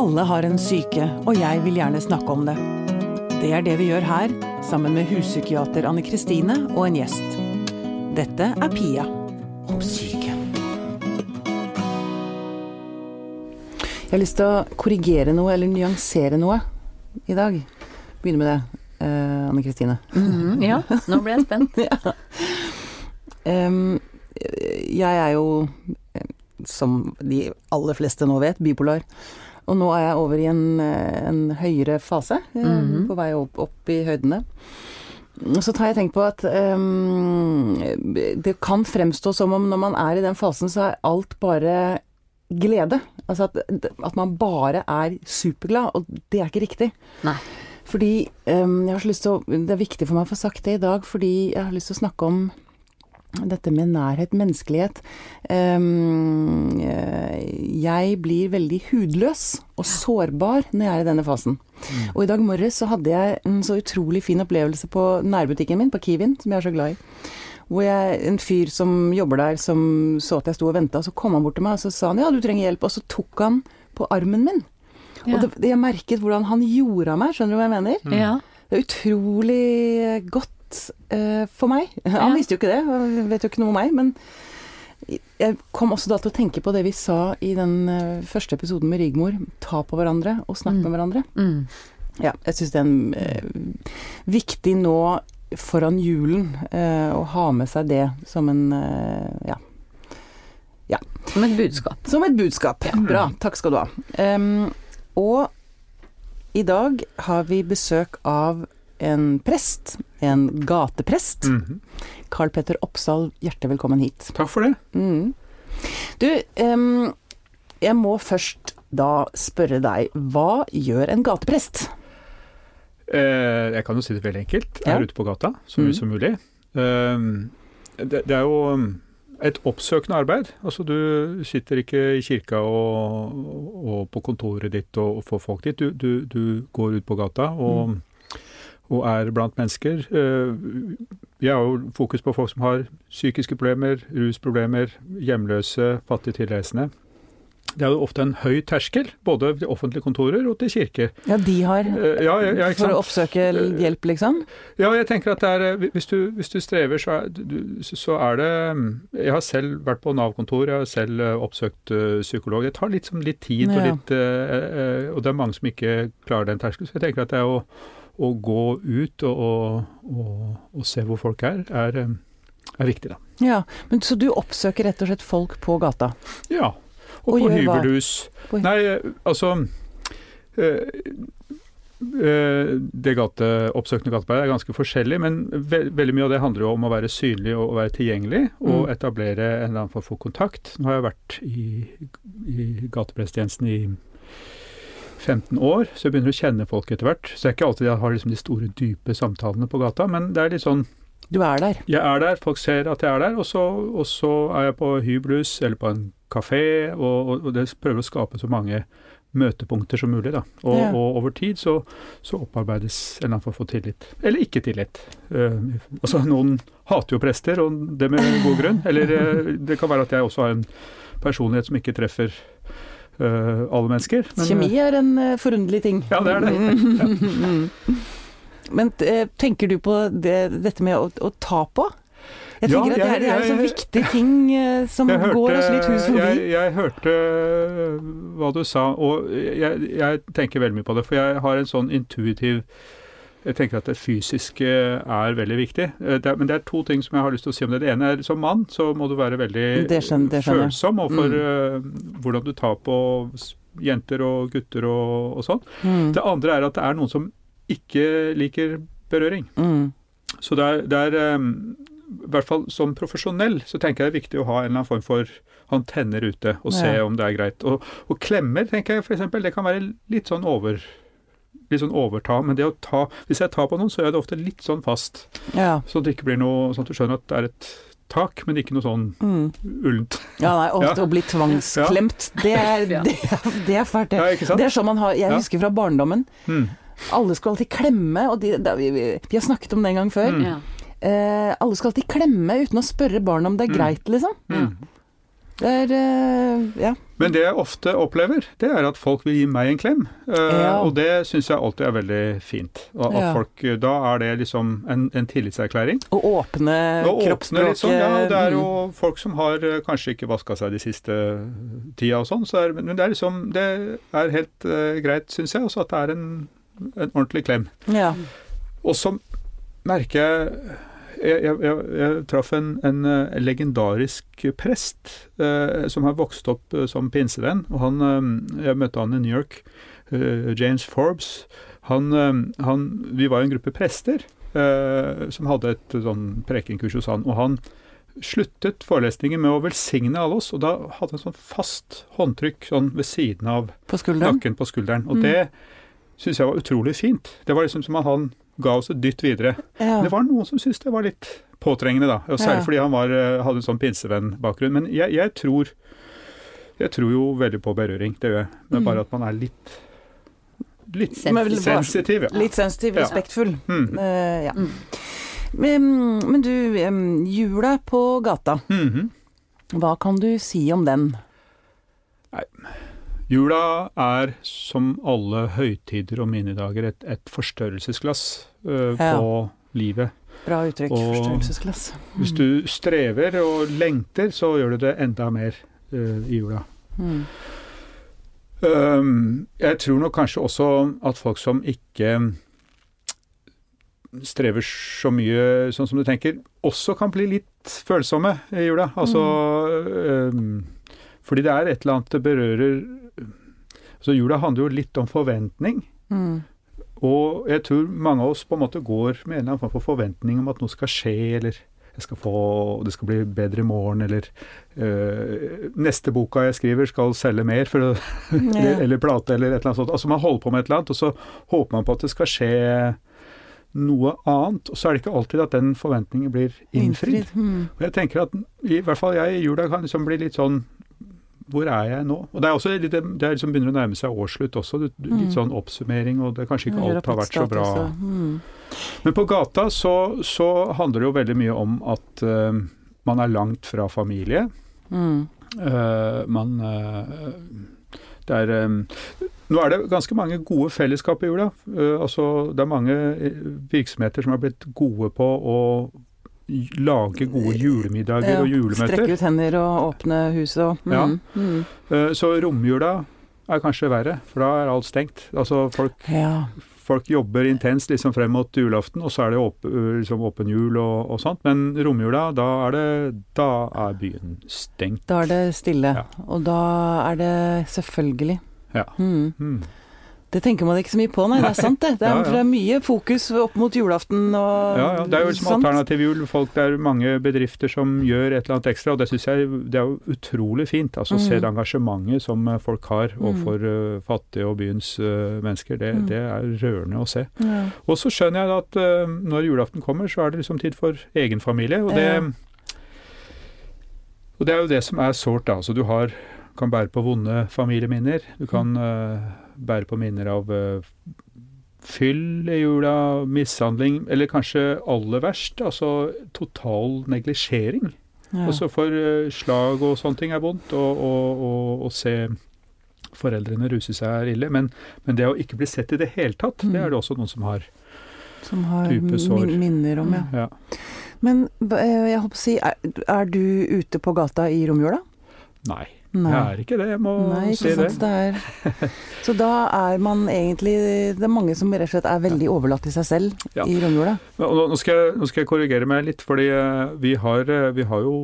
Alle har en syke, og jeg vil gjerne snakke om det. Det er det vi gjør her, sammen med huspsykiater Anne Kristine og en gjest. Dette er Pia om syke. Jeg har lyst til å korrigere noe, eller nyansere noe, i dag. Begynne med det, eh, Anne Kristine. Mhm, ja, nå ble jeg spent. ja. um, jeg er jo, eh, som de aller fleste nå vet, bipolar. Og nå er jeg over i en, eh, en høyere fase, mm -hmm. på vei opp, opp i høydene. Så har jeg tenkt på at um, det kan fremstå som om når man er i den fasen, så er alt bare glede. Altså at, at man bare er superglad, og det er ikke riktig. Nei. Fordi um, jeg har så lyst til å, Det er viktig for meg å få sagt det i dag, fordi jeg har lyst til å snakke om dette med nærhet, menneskelighet. Eh, jeg blir veldig hudløs og sårbar når jeg er i denne fasen. Og i dag morges så hadde jeg en så utrolig fin opplevelse på nærbutikken min, på Kiwin, som jeg er så glad i. Hvor jeg, en fyr som jobber der, som så at jeg sto og venta, så kom han bort til meg og så sa han ja, du trenger hjelp. Og så tok han på armen min. Ja. Og det, jeg merket hvordan han gjorde av meg, skjønner du hva jeg mener? Ja. Det er utrolig godt eh, for meg. Han visste jo ikke det, han vet jo ikke noe om meg. Men jeg kom også da til å tenke på det vi sa i den eh, første episoden med Rigmor. Ta på hverandre og snakk Mm. med hverandre. Mm. Ja, jeg syns det er en, eh, viktig nå foran julen eh, å ha med seg det som en eh, ja, Som et budskap. som et budskap. Bra, takk skal du ha. Um, og i dag har vi besøk av en prest, en gateprest. Mhm. Carl Petter Oppsal, hjertelig velkommen hit. Takk for det. Mm. Du, um, jeg må først da spørre deg, hva gjør en gateprest? Eh, jeg kan jo si det veldig enkelt. Jeg Er ute på gata så mye mye som mulig. Um, det, det er jo et oppsøkende arbeid. Altså du sitter ikke i kirka og, og på kontoret ditt og, og får folk dit. Du, du, du går ut på gata og, og er blant mennesker. Vi jeg har jo fokus på folk som har psykiske problemer, rusproblemer, hjemløse, fattige tilreisende. Det er jo ofte en høy terskel, både til offentlige kontorer og til kirker. Ja, de har Eh, ja, ja, for å oppsøke hjelp, liksom? Ja, jeg tenker at er, eh, hvis, du, hvis du strever, så er, så er det mm, Jeg har selv vært på Nav-kontor, jeg har selv eh, oppsøkt eh, psykolog. Det tar litt, sånn litt tid, og, litt, eh, eh, og det er mange som ikke klarer den terskelen. Så jeg tenker at det er å, å gå ut og, og, og, og se hvor folk er, er, eh, er viktig, da. Ja, men Så du oppsøker rett og slett folk på gata? Ja. Og, på hybelhus. På- Nei, altså øh, Det gate, oppsøkende gatearbeidet er ganske forskjellig, men ve veldig mye av det handler jo om å være synlig og være tilgjengelig, og Mm. etablere en eller annen form for kontakt. Nå har jeg vært i, i gatepresttjenesten i 15 år, så jeg begynner å kjenne folk etter hvert. Så det er ikke alltid jeg har liksom de store, dype samtalene på gata, men det er litt sånn Du er der? jeg er der, folk ser at jeg er der, og så, og så er jeg på hyblus eller på en kafé, og, og, og det prøver å skape så mange møtepunkter som mulig. Da. Og, Ja. og over tid så, så opparbeides en eller annen form for tillit. Eller ikke tillit. Uh, altså Noen hater jo prester, og det med god grunn. Eller uh, det kan være at jeg også har en personlighet som ikke treffer alle mennesker. men, eh, Kjemi er en eh, forunderlig ting. Ja, det er det. Mm. Men eh, tenker du på det, dette med å, å ta på? Jeg Ja, tenker at det, er, det er en så viktig ting eh, som hørte, går oss litt hus forbi. Jeg, jeg hørte hva du sa, og jeg, jeg tenker veldig mye på det. For jeg har en sånn intuitiv Jeg tenker at det fysiske er veldig viktig. Eh, Det er, men det er to ting som jeg har lyst til å si om det. Det ene er som mann så må du være veldig Det skjønner- det skjønner følsom overfor Mm. uh, hvordan du tar på jenter og gutter og, og sånn. Mm. Det andre er at det er noen som ikke liker berøring. Mm. Så det er, det er um, i hvert fall som profesjonell så tenker jeg det er viktig å ha en eller annen form for antenner ute og se Ja. om det er greit. Og, og klemmer tenker jeg eksempel, det kan være litt sånn over litt sånn overta, men det å ta Hvis jeg tar på noen, så gjør jeg det ofte litt sånn fast, Ja. sånn at det ikke blir noe Sånn at du skjønner at det er et tak, men ikke noe sånn Mm. ullent. ja, nei, ofte Ja. å bli tvangsklemt, det, er, Ja. det, er- det er fælt, det. Ja, ikke sant? Det er sånn man har Jeg Ja. husker fra barndommen. Mm. Alle skulle alltid klemme, og de, da, vi, vi, vi har snakket om det en gang før. Mm. Eh, alle skal alltid klemme uten å spørre barna om det er Mm. greit, liksom. Mm. Det er eh, Ja. Men det jeg ofte opplever, det er at folk vil gi meg en klem. Eh, Ja. Og det syns jeg alltid er veldig fint. Og at Ja. folk, eh, da er det liksom en, en tillitserklæring. Å åpne kroppsspråket sånn, ja, det er jo mm. folk som har eh, kanskje ikke vaska seg de siste tida og sånn, så er, men det er liksom Det er helt uh, greit, syns jeg, også at det er en, en ordentlig klem. Ja. Og så merker jeg jeg, jeg, jeg, jeg traff en, en eh, legendarisk prest eh, som har vokst opp eh, som pinsevenn. og han, eh, Jeg møtte han i New York. eh, James Forbes. Han, eh, han, vi var en gruppe prester som hadde et sånn prekenkurs hos han. Og han sluttet forelesningen med å velsigne alle oss, og da hadde han sånn fast håndtrykk sånn ved siden av På nakken på skulderen. Og Mm. det syns jeg var utrolig fint. Det var liksom som at han ga oss et dytt videre. Ja. Det var noen som syntes det var litt påtrengende, da. Og særlig Ja. fordi han var, eh, hadde en sånn pinsevennbakgrunn. Men jeg, jeg tror Jeg tror jo veldig på berøring, det gjør jeg. Men Mm. bare at man er litt Litt sensitiv, sensitiv, ja. Litt sensitiv, Ja. respektfull. Mm. Uh, ja. Mm. Men, men du, um, jula på gata, Mhm. hva kan du si om den? Jula er som alle høytider og minnedager et, et forstørrelsesglass eh, Ja. på livet. Bra uttrykk, Og- forstørrelsesglass. Hvis du strever og lengter, så gjør du det enda mer uh, i jula. Mm. Um, jeg tror nok kanskje også at folk som ikke strever så mye sånn som du tenker, også kan bli litt følsomme i jula. Altså um, Fordi det er et eller annet det berører Så jula handler jo litt om forventning. Mm. Og jeg tror mange av oss på en måte går med en eller annen form for forventning om at noe skal skje, eller jeg skal få, det skal bli bedre i morgen, eller øh, neste boka jeg skriver skal selge mer, for eller, eller plate, eller et eller annet sånt. Altså Man holder på med et eller annet, og så håper man på at det skal skje noe annet. Og så er det ikke alltid at den forventningen blir innfridd. Mm. Og jeg tenker at i hvert fall jeg i jula kan liksom bli litt sånn hvor er jeg nå? Og Det er også litt, det er liksom begynner å nærme seg årsslutt også. du- du- Litt Mm. sånn oppsummering, og det er kanskje ikke alt har vært så bra. Mm. Men på gata så, så handler det jo veldig mye om at uh, man er langt fra familie. Mm. Eh, man uh, Det er um, Nå er det ganske mange gode fellesskap i jula. Uh, altså, det er mange virksomheter som har blitt gode på å lage gode julemiddager Ja, og julemøter. Strekke ut hender og åpne huset og mm. Ja. Mm. Eh, Så romjula er kanskje verre, for da er alt stengt. Altså folk, ja. folk jobber intenst liksom frem mot julaften, og så er det åp, liksom åpen jul og, og sånt. Men romjula, da er, det, da er byen stengt. Da er det stille. Og da er det selvfølgelig. Ja. Mm. Mm. Det tenker man ikke så mye på, nei. Det er sant, det. Det er, Ja, ja. det er mye fokus opp mot julaften og Ja, ja, det er jo liksom sant? alternativ jul. Folk, det er mange bedrifter som gjør et eller annet ekstra, og det syns jeg det er jo utrolig fint. Altså Mm. Se det engasjementet som eh, folk har overfor uh, fattige og byens uh, mennesker. Det, Mm. det er rørende å se. Ja. Og så skjønner jeg at uh, når julaften kommer, så er det liksom tid for egen familie. Og det, og det er jo det som er sårt, da. Altså du har, kan bære på vonde familieminner. Du kan eh, bære på minner av eh, fyll i jula, mishandling, eller kanskje aller verst, altså total neglisjering. Ja. Også for eh, slag og sånne ting er vondt, og, og se foreldrene ruse seg er ille. Men, men det å ikke bli sett i det hele tatt, Mm. det er det også noen som har. Som har min minner om, ja. Ja. Men eh, jeg håper å si, er, er du ute på gata i romjula? Nei, Nei. jeg er ikke det. Jeg må Nei, si ikke det. Det så da er man egentlig Det er mange som rett og slett er veldig overlatt til seg selv Ja. i romjula. Nå, nå, skal jeg, nå skal jeg korrigere meg litt, fordi eh, vi har, eh, vi har jo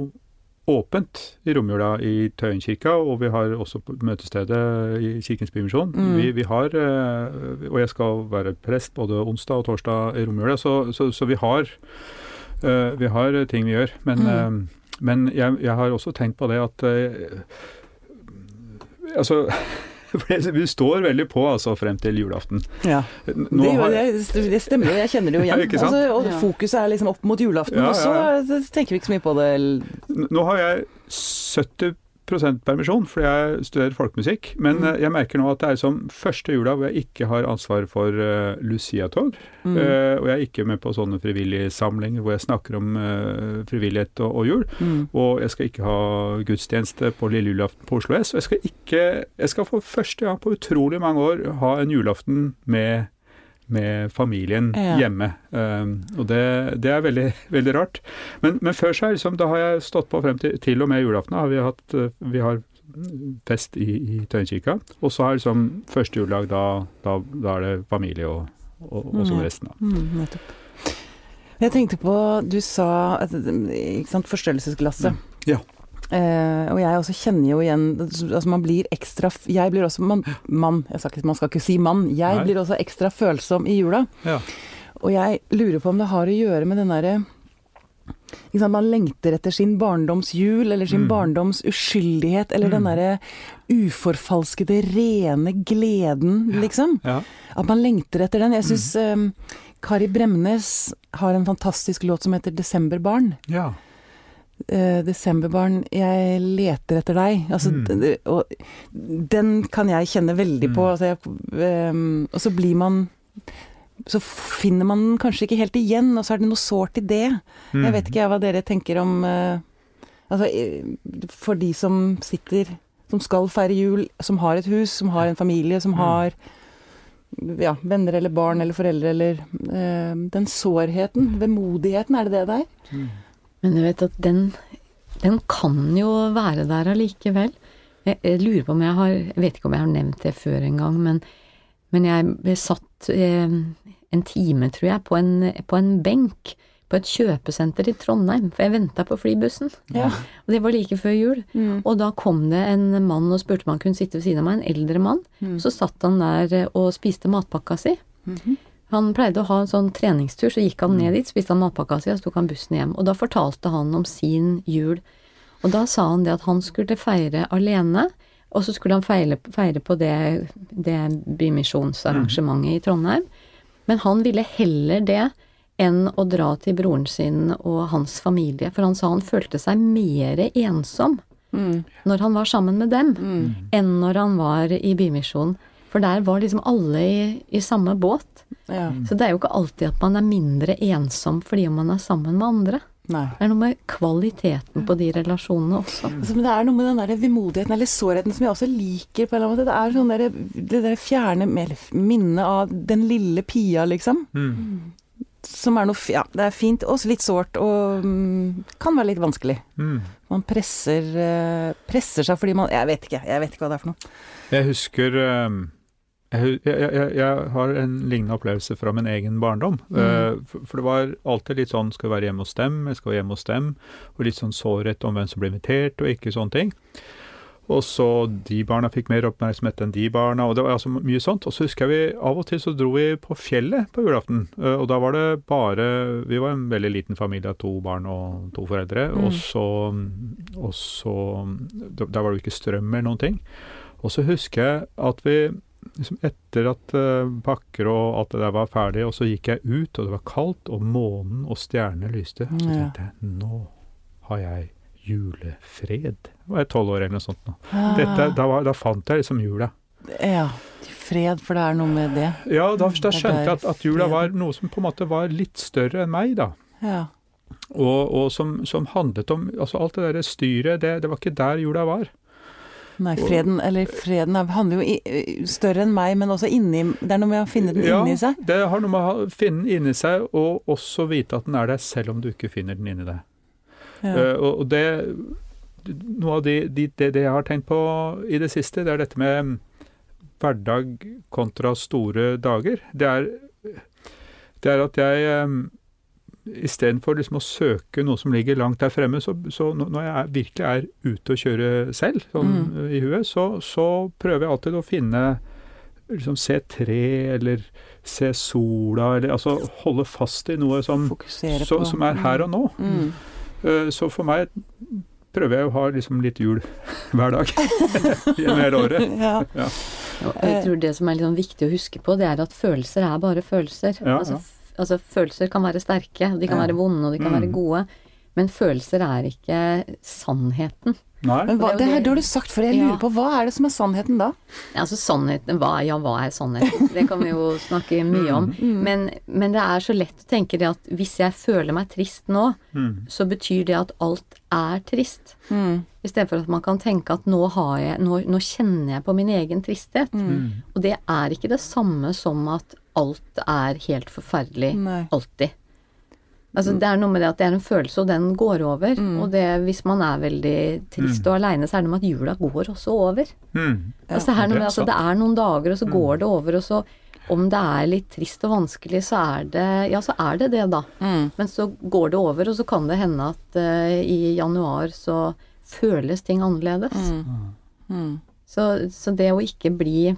åpent i romjula i Tøyenkirka, og vi har også på møtestedet i Kirkens Bymisjon. Mm. Vi, vi har, eh, og jeg skal være prest både onsdag og torsdag i romjula, så, så, så vi har vi har ting vi gjør. Men, Mm. men jeg, jeg har også tenkt på det at Altså Vi står veldig på altså frem til julaften. Ja. Nå det, har- det, det stemmer jo, jeg kjenner det jo igjen. Ja. Altså, og fokuset er liksom opp mot julaften, Ja, og så tenker vi ikke så mye på det. Nå har jeg 70 permisjon fordi jeg studerer folkemusikk, men Mm. eh, jeg merker nå at det er som første jula hvor jeg ikke har ansvar for uh, Lucia-tog. Mm. Uh, og jeg er ikke med på sånne frivillige samlinger hvor jeg snakker om uh, frivillighet og, og jul. Mm. Og jeg skal ikke ha gudstjeneste på lille julaften på Oslo S. Og jeg skal ikke Jeg skal for første gang på utrolig mange år ha en julaften med med familien Ja. hjemme. Um, og det, det er veldig, veldig rart. Men, men før så liksom, da har jeg stått på frem til, til og med julaften. Har vi, hatt, uh, vi har fest i, i Tøyenkirka. Og så har liksom første juledag, da, da, da er det familie og, og, og sånn resten. Mm, nettopp. Jeg tenkte på Du sa ikke sant, forstørrelsesglasset. Mm. Ja. Eh, og jeg også kjenner jo igjen Altså man blir ekstra Jeg blir også mann, mann jeg skal ikke, Man skal ikke si mann. Jeg Nei. blir også ekstra følsom i jula. Ja. Og jeg lurer på om det har å gjøre med den derre liksom, Man lengter etter sin barndoms jul, eller sin Mm. barndoms uskyldighet, eller den Mm. derre uforfalskede, rene gleden, liksom. Ja. At man lengter etter den. Jeg Mm. um, Kari Bremnes har en fantastisk låt som heter 'Desemberbarn'. ja. Eh, 'Desemberbarn, jeg leter etter deg'. Altså, Mm. og den kan jeg kjenne veldig på. Mm. Altså, jeg, um, og så blir man Så finner man den kanskje ikke helt igjen, og så er det noe sårt i det. Mm. Jeg vet ikke jeg hva dere tenker om eh, Altså, eh, for de som sitter Som skal feire jul, som har et hus, som har en familie, som Mm. har ja, venner eller barn eller foreldre eller eh, Den sårheten, vemodigheten, er det det det er? Mm. Men du vet at den, den kan jo være der allikevel. Jeg, jeg lurer på om jeg har Jeg vet ikke om jeg har nevnt det før en gang, men, men jeg ble satt eh, en time, tror jeg, på en, på en benk på et kjøpesenter i Trondheim, for jeg venta på flybussen. Ja. Og det var like før jul. Mm. Og da kom det en mann og spurte om han kunne sitte ved siden av meg, en eldre mann. Mm. Så satt han der eh, og spiste matpakka si. Mhm. Han pleide å ha en sånn treningstur, så gikk han ned dit, spiste han matpakka si, og så tok han bussen hjem. Og da fortalte han om sin jul. Og da sa han det at han skulle feire alene, og så skulle han feire, feire på det, det bymisjonsarrangementet i Trondheim. Men han ville heller det enn å dra til broren sin og hans familie, for han sa han følte seg mer ensom Mm. når han var sammen med dem, Mm. enn når han var i Bymisjonen. For der var liksom alle i, i samme båt. Ja. Så det er jo ikke alltid at man er mindre ensom fordi om man er sammen med andre. Nei. Det er noe med kvaliteten på de relasjonene også. Altså, men det er noe med den der vemodigheten eller sårheten som jeg også liker på en eller annen måte. Det er sånn der, det der fjerne minnet av den lille Pia, liksom. Mm. Som er noe Ja, det er fint, også litt sårt, og mm, kan være litt vanskelig. Mm. Man presser, eh, presser seg fordi man Jeg vet ikke, jeg vet ikke hva det er for noe. Jeg husker um, jeg, jeg, jeg, har en lignende opplevelse fra min egen barndom. Mm. Uh, for, for det var alltid litt sånn skal være hjemme hos dem, jeg skal være hjemme hos dem. Og litt sånn sårhet om hvem som ble invitert og ikke sånne ting. Og så de barna fikk mer oppmerksomhet enn de barna, og det var altså mye sånt. Og så husker jeg vi av og til så dro vi på fjellet på julaften. Uh, og da var det bare Vi var en veldig liten familie av to barn og to foreldre. Mm. Og så, og så Der var det jo ikke strøm eller noen ting. Og så husker jeg at vi liksom etter at uh, pakker og alt det der var ferdig, og så gikk jeg ut, og det var kaldt, og månen og stjernene lyste. Så tenkte jeg nå har jeg julefred. Var jeg tolv år eller noe sånt. Nå. Ah. Dette, da, var, da fant jeg liksom jula. Ja. Fred, for det er noe med det. Ja, da, da skjønte jeg at, at jula var noe som på en måte var litt større enn meg, da. Ja. Og, og som, som handlet om altså Alt det der styret, det, det var ikke der jula var. Nei, freden, eller freden er, handler jo i, større enn meg, men også inni Det er noe med å finne den Ja, inni seg. det har noe med å finne den inni seg, og også vite at den er der, selv om du ikke finner den inni deg. Ja. Uh, og det Noe av de, de, det, det jeg har tenkt på i det siste, det er dette med hverdag kontra store dager. Det er, det er at jeg um, Istedenfor liksom å søke noe som ligger langt der fremme, så, så når jeg er, virkelig er ute og kjører selv, sånn Mm. i huet, så, så prøver jeg alltid å finne liksom Se tre, eller se sola, eller altså holde fast i noe som, så, som er her og nå. Mm. Uh, Så for meg prøver jeg å ha liksom litt jul hver dag gjennom hele året. Ja. ja. jeg tror det som er litt sånn viktig å huske på, det er at følelser er bare følelser. Ja, altså, ja. Altså følelser kan være sterke, de kan Ja. være vonde, og de kan Mm. være gode. Men følelser er ikke sannheten. Nei. Men hva, Det er her, det- har du sagt for jeg Ja. lurer på hva er det som er sannheten da? Altså sannheten, hva, ja hva er sannheten? Det kan vi jo snakke mye om. Men, men det er så lett å tenke det at hvis jeg føler meg trist nå, Mm. så betyr det at alt er trist. Mm. Istedenfor at man kan tenke at nå, har jeg, nå, nå kjenner jeg på min egen tristhet. Mm. Og det er ikke det samme som at alt er helt forferdelig Nei. alltid. Altså Det er noe med det at det er en følelse, og den går over. Og det, hvis man er veldig trist og aleine, så er det med at jula går også over. Mm. altså, det, er det er med, altså, det er noen dager, og så går det over, og så om det er litt trist og vanskelig, så er det Ja, så er det det, da. Mm. Men så går det over, og så kan det hende at uh, i januar så føles ting annerledes. Mm. Så, så det å ikke bli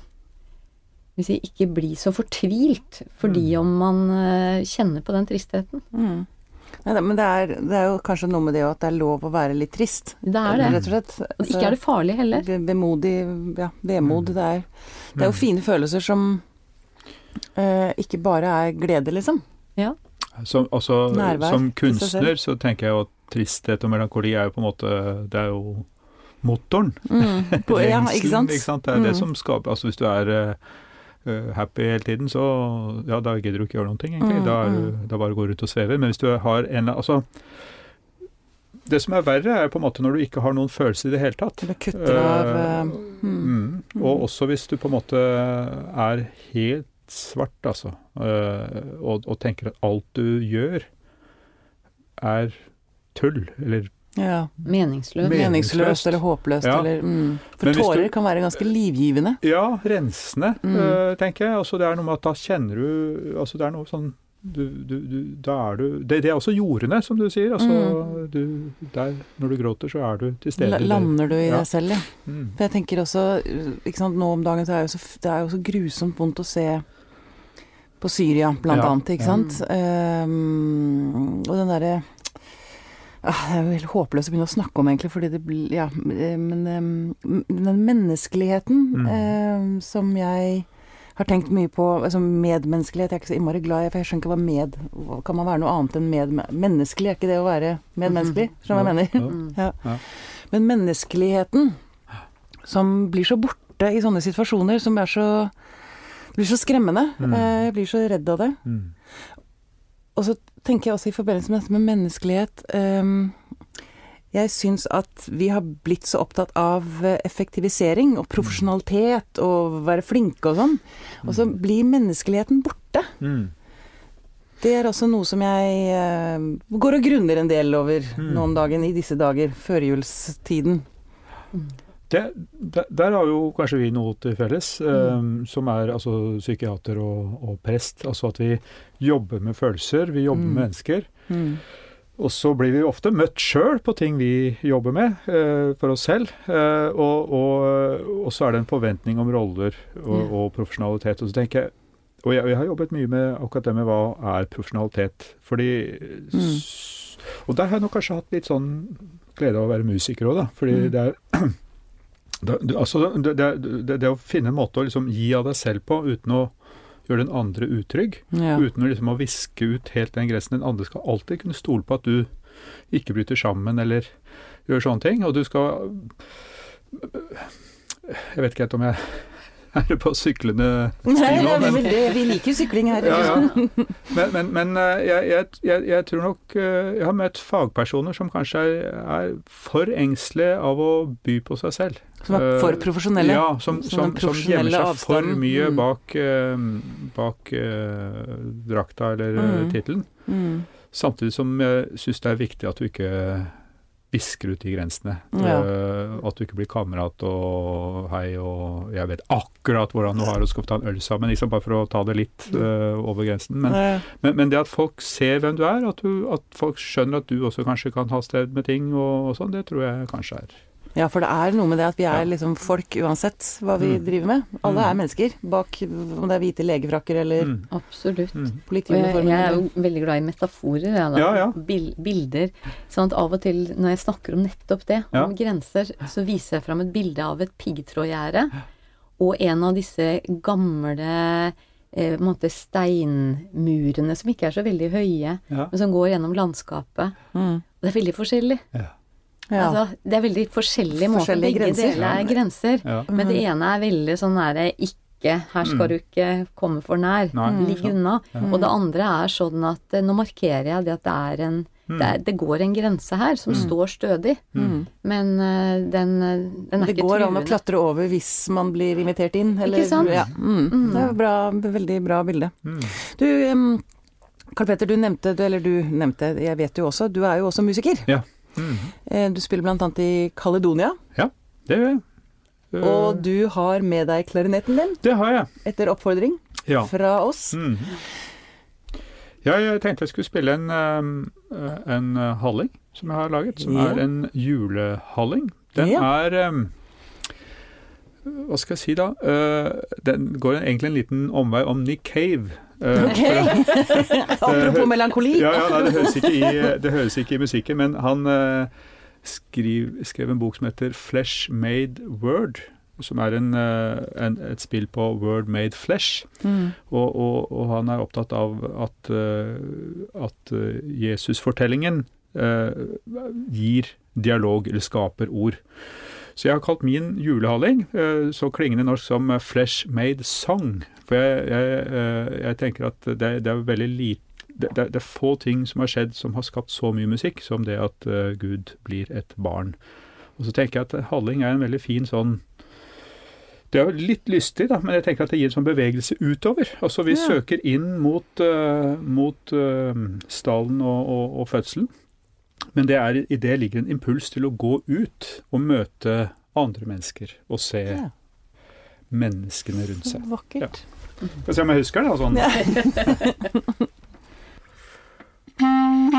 hvis jeg ikke bli så fortvilt fordi om man eh, kjenner på den tristheten. Mm. Ja, men det er, det er jo kanskje noe med det at det er lov å være litt trist. Det er det. Rett og slett. Og ikke er det farlig heller. Vemodig, ja, vemod. Det er, det er jo fine følelser som eh, ikke bare er glede, liksom. Ja. Som, også, Nærvær som kunstner så tenker jeg jo at tristhet og melankoli er jo på en måte Det er jo motoren. Mm. På, ja, sant. ikke sant? Det er det Mm. som skaper Altså hvis du er eh, happy hele tiden, så ja, da gidder du ikke gjøre noen ting, egentlig. Mm, Da, er mm. da bare går du ut og svever. Men hvis du har en Altså Det som er verre, er på en måte når du ikke har noen følelser i det hele tatt. Eller kutter av Eh, eh, mm. Mm. Og også hvis du på en måte er helt svart, altså, uh, og, og tenker at alt du gjør er tull, eller Ja. Meningsløst Meningsløst. eller håpløst Ja. eller mm. For Men tårer du- kan være ganske livgivende. Ja, rensende, Mm. eh, tenker jeg. Altså, det er noe med at da kjenner du Altså, det er noe sånn du, du, du, Da er du det, det er også jordene, som du sier. Altså, du, der, når du gråter, så er du til stede. Mm. Lander du i Ja. deg selv, ja. Mm. For jeg tenker også, ikke sant, nå om dagen så er det jo så, det er jo så grusomt vondt å se på Syria, blant Ja, annet, ikke sant. Um, og den derre Det er jo helt håpløst å begynne å snakke om, egentlig, fordi det blir Ja, eh, men ehm, den menneskeligheten Mm. ehm, som jeg har tenkt mye på altså Medmenneskelighet jeg er ikke så innmari glad i, for jeg skjønner ikke hva med Kan man være noe annet enn med, menneskelig? Er ikke det å være medmenneskelig? Skjønner du hva jeg mener? Ja. Ja. Ja. Men menneskeligheten som blir så borte i sånne situasjoner, som er så blir så skremmende. Mm. Eh, Jeg blir så redd av det. Mm. Og så tenker jeg også i forbindelse med dette med menneskelighet um, Jeg syns at vi har blitt så opptatt av eh, effektivisering og profesjonalitet og være flinke og sånn. Og så blir menneskeligheten borte. Mm. Det er også noe som jeg uh, går og grunner en del over Mm. nå om dagen, i disse dager, førjulstiden. Det, der, der har jo kanskje vi noe til felles, eh, som er altså psykiater og, og prest. Altså at vi jobber med følelser, vi jobber Mm. med mennesker. Mm. Og så blir vi ofte møtt sjøl på ting vi jobber med, eh, for oss selv. Eh, og, og, og så er det en forventning om roller og, og profesjonalitet. Og så tenker jeg og jeg, jeg har jobbet mye med akkurat det med hva er profesjonalitet. Fordi s- Og der har jeg nok kanskje hatt litt sånn glede av å være musiker òg, da. Fordi Mm. det er da- du- altså, det, det, det, det å finne en måte å liksom gi av deg selv på uten å gjøre den andre utrygg. Ja. Uten å liksom å viske ut helt den grensen. Den andre skal alltid kunne stole på at du ikke bryter sammen eller gjør sånne ting. Og du skal Jeg vet ikke helt om jeg er på syklende Nei, nå, men, det, vi liker sykling her. ja, ja. men, men, men eh, jeg, jeg, jeg, tror nok eh, Jeg har møtt fagpersoner som kanskje er, er for engstelige av å by på seg selv. Som er for Eh, profesjonelle. Ja, som, Som som, gjemmer seg seg for mye Mm. bak, eh, bak eh, drakta eller mm. Tittelen. Mm. Samtidig som jeg syns det er viktig at du ikke visker ut de grensene. Ja. At du ikke blir kamerat og hei og jeg vet akkurat hvordan du har det, skal ta en øl sammen. Liksom bare for å ta det litt uh, over grensen. Men, men, men det at folk ser hvem du er, at, du, at folk skjønner at du også kanskje kan ha sted med ting og, og sånn, det tror jeg kanskje er Ja, for det er noe med det at vi er Ja. liksom folk uansett hva vi Mm. driver med. Alle Mm. er mennesker, bak om det er hvite legefrakker eller mm. Absolutt. Mm. Og jeg, jeg er jo veldig glad i metaforer, jeg, da. Ja, ja. Bil, bilder. Sånn at av og til når jeg snakker om nettopp det, Ja. om grenser, så viser jeg fram et bilde av et piggtrådgjerde og en av disse gamle eh, måte steinmurene som ikke er så veldig høye, Ja. men som går gjennom landskapet. Mm. Det er veldig forskjellig. Ja. Ja. Altså, det er veldig forskjellige måter. Forskjellige Begge grenser. deler er grenser. Ja. Men det ene er veldig sånn nære ikke Her skal du ikke komme for nær. Nei, Ligg unna. Og det andre er sånn at eh, nå markerer jeg det at det er en det, er, det går en grense her som står stødig, men uh, den, eh, den er Det ikke går an å klatre over hvis man blir invitert inn. Eller, Ikke sant? Ja. Mm. Det er bra, veldig bra bilde. Du, um, Karl Petter, du nevnte, eller du nevnte, jeg vet jo også, du er jo også musiker. Ja. Mm. Eh, Du spiller annet i Caledonia, ja, det gjør jeg. Eh, og du har med deg klarinetten din Det har jeg. etter oppfordring Ja. fra oss. Mhm. Ja, jeg tenkte jeg skulle spille en, eh, en eh, halling som jeg har laget, som Ja. er en julehalling. Den Ja. er Hva skal jeg si, da? Eh, den går egentlig en liten omvei om Nick Cave. Eh, Ok! Apropos melankoli. Ja, ja nei, det, høres i, det høres ikke i musikken, men han eh, skriv, skrev en bok som heter Flesh Made Word. Som er en, eh, en, et spill på Word Made Flesh. Mm. Og, og, og han er opptatt av at, at Jesusfortellingen eh, gir dialog, eller skaper ord. Så jeg har kalt min julehalling eh, så klingende norsk som Flesh Made Song. For jeg, jeg, eh, jeg tenker at det, det er veldig lite det, det, det er få ting som har skjedd som har skapt så mye musikk som det at uh, Gud blir et barn. Og så tenker jeg at halling er en veldig fin sånn det er jo litt lystig, da, men jeg tenker at det gir en sånn bevegelse utover. Altså Vi Ja. søker inn mot, uh, mot uh, stallen og, og, og fødselen. Men det er, i det ligger en impuls til å gå ut og møte andre mennesker og se Ja. menneskene rundt seg. Vakkert. Skal se om jeg husker det. Sånn. Sånn.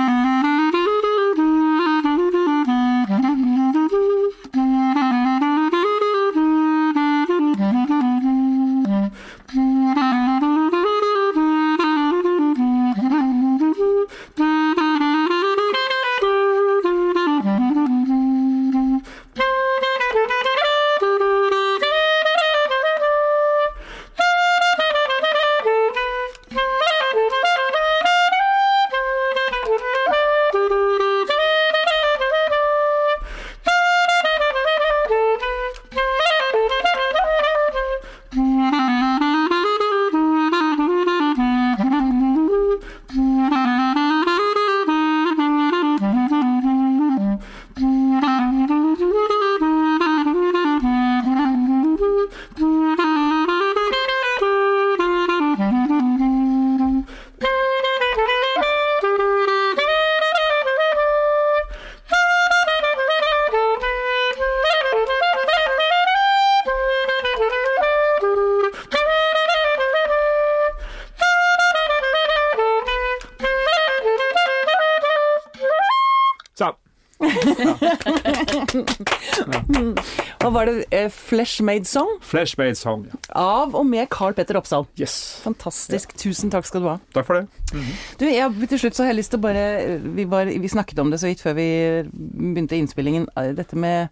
Hva var det? Eh, Flesh Made Song Flesh made song. ja. av og med Carl Petter Oppsal. Yes. Fantastisk. Tusen takk skal du ha. Takk for det. Du, jeg, til slutt så har jeg lyst til å bare vi, var, vi snakket om det så vidt før vi begynte innspillingen. eh, Dette med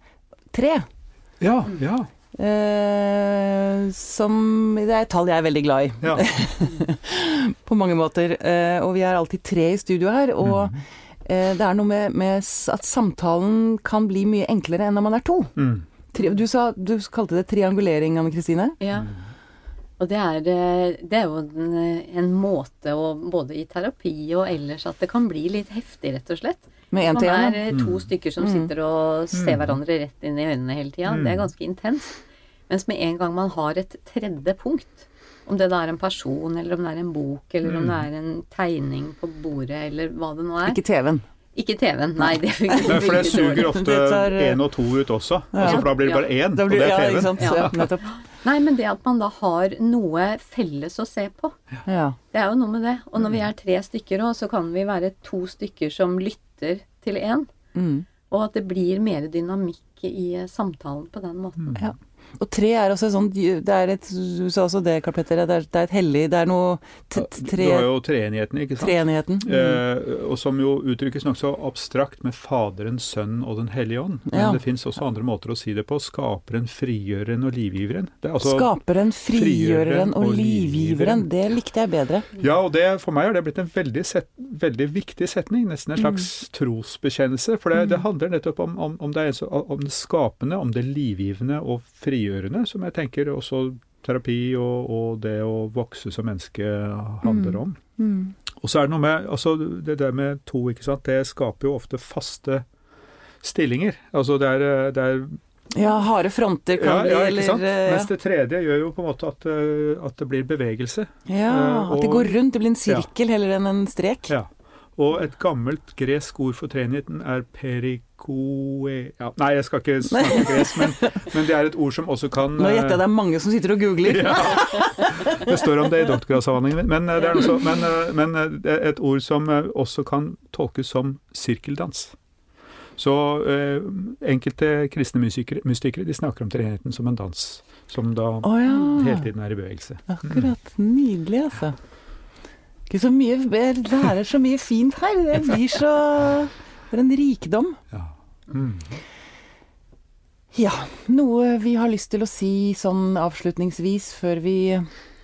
tre. Ja, ja. Uh, som Det er et tall jeg er veldig glad i. ja. På mange måter. Uh, og vi er alltid tre i studio her. Og eh, det er noe med, med at samtalen kan bli mye enklere enn når man er to. Mm. Du, sa, du kalte det triangulering, Anne Kristine. Ja. Og det er, eh, det er jo en, en måte å Både i terapi og ellers at det kan bli litt heftig, rett og slett. Med én Man til er én. eh, to stykker som sitter og ser hverandre rett inn i øynene hele tida. Det er ganske intenst. Mens med en gang man har et tredje punkt, om det da er en person, eller om det er en bok, eller om det er en tegning på bordet, eller hva det nå er. Ikke TV-en. Ikke TV-en. Nei, det fungerer for det suger ofte Det eh, én og to ut også. Altså, for da blir det bare én, Da og det er TV-en. sant. Ja. Ja. Nei, men det at man da har noe felles å se på. Ja. Det er jo noe med det. Og når vi er tre stykker òg, så kan vi være to stykker som lytter til én. Mm. Og at det blir mer dynamikk i eh, samtalen på den måten. Ja. Og tre er også sånn Det er et Du sa også det, Karl Petter. Det er, det er et hellig Det er noe tre... Du har jo treenigheten, ikke sant? Treenigheten. Mm. Eh, og som jo uttrykkes nokså abstrakt med Faderen, Sønnen og Den hellige ånd. Men Ja. det fins også andre måter å si det på. Skaperen, frigjøreren og livgiveren. Det er altså, Skaperen, frigjøreren og og livgiveren. Det likte jeg bedre. ja, og det, for meg har det blitt en veldig, set, veldig viktig setning. Nesten en slags trosbekjennelse. For det, det handler nettopp om, om, om, det om det skapende, om det livgivende og frigjørende, som jeg tenker også terapi og, og det å vokse som menneske handler om. Mm. Og så er det noe med altså Det der med to, ikke sant, det skaper jo ofte faste stillinger. Altså det er, det er Ja, harde fronter ja, kan bli, ja, ikke eller sant? eh, Mens det tredje gjør jo på en måte at, eh, at det blir bevegelse. Ja, og, at det går rundt. Det blir en sirkel heller enn en strek. Ja. Og et gammelt gresk ord for treenigheten er perikoe... Ja, nei, jeg skal ikke snakke gresk, men, men det er et ord som også kan Nå gjetter jeg det er mange som sitter og googler. Ja. Det står om det i doktorgradsavhandlingen min. Men, eh, det er også, men, eh, men eh, det et ord som også kan tolkes som sirkeldans. Så eh, enkelte kristne mystikere, mystikere de snakker om treenigheten som en dans, som da oh, ja. hele tiden er i bevegelse. Akkurat. Nydelig, altså. Ikke så mye Jeg lærer så mye fint her. Det blir så er en rikdom. Ja. Mm. Ja, noe vi har lyst til å si sånn avslutningsvis før vi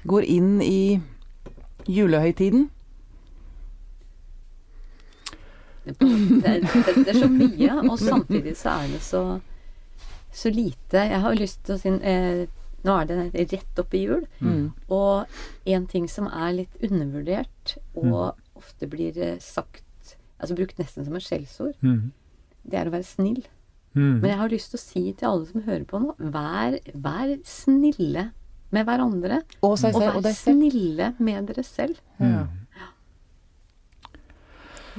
går inn i julehøytiden? Det er så mye, og samtidig så er det så, så lite. Jeg har lyst til å si eh, Nå er det rett opp i jul. Mm. Og en ting som er litt undervurdert, og ofte blir eh, sagt Altså brukt nesten som et skjellsord, Mm. det er å være snill. Mm. Men jeg har lyst til å si til alle som hører på nå, vær, vær snille med hverandre. Og seg Og vær Og snille med dere selv. Ja.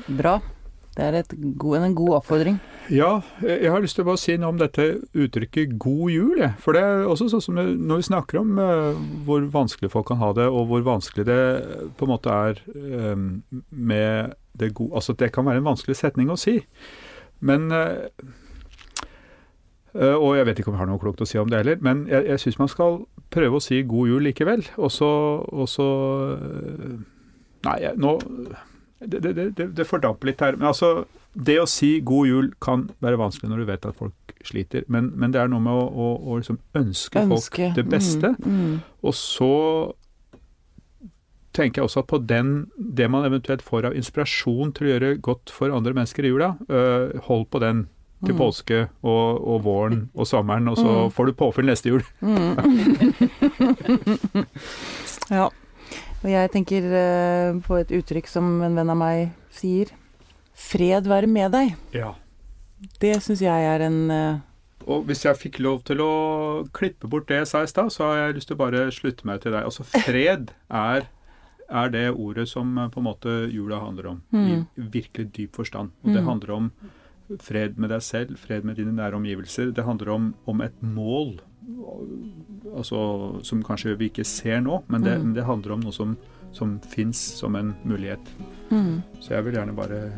Bra. Det er god, en god oppfordring. Ja, jeg har lyst til å bare si noe om dette uttrykket 'god jul'. For det er også sånn som når vi snakker om eh, hvor vanskelig folk kan ha det, og hvor vanskelig det på en måte er eh, med det gode Altså det kan være en vanskelig setning å si. Men eh, Og jeg vet ikke om jeg har noe klokt å si om det heller, men jeg, jeg syns man skal prøve å si 'god jul' likevel. Og så, Nei, nå det, det, det, det fordamper litt her. Men altså, det å si 'god jul' kan være vanskelig når du vet at folk sliter, men, men det er noe med å, å, å liksom ønske, Ønske. folk det beste. Mm, mm. Og så tenker jeg også at på den, det man eventuelt får av inspirasjon til å gjøre godt for andre mennesker i jula, øh, hold på den til Mm. påske og, og våren og sommeren, og så Mm. får du påfyll neste jul. Mm. ja. Og jeg tenker eh, på et uttrykk som en venn av meg sier. Fred være med deg. Ja. Det syns jeg er en eh, Og hvis jeg fikk lov til å klippe bort det jeg sa i stad, så har jeg lyst til å bare slutte meg til deg. Altså fred er, er det ordet som eh, på en måte jula handler om, Mm. i virkelig dyp forstand. Og det Mm. handler om fred med deg selv, fred med dine nære omgivelser. Det handler om, om et mål, altså som kanskje vi ikke ser nå, men det, Mm. det handler om noe som, som fins som en mulighet. mm. Så jeg vil gjerne bare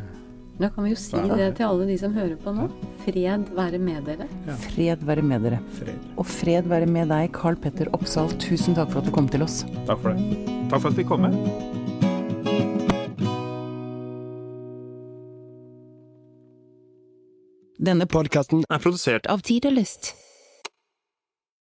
Da kan vi jo si Ja. det til alle de som hører på nå. Fred være med dere. Fred være med dere. fred. Og fred være med deg, Carl Petter Oppsal. Tusen takk for at du kom til oss. Takk for det. Takk for at vi kom med. Denne podkasten er produsert av Tid og Lyst.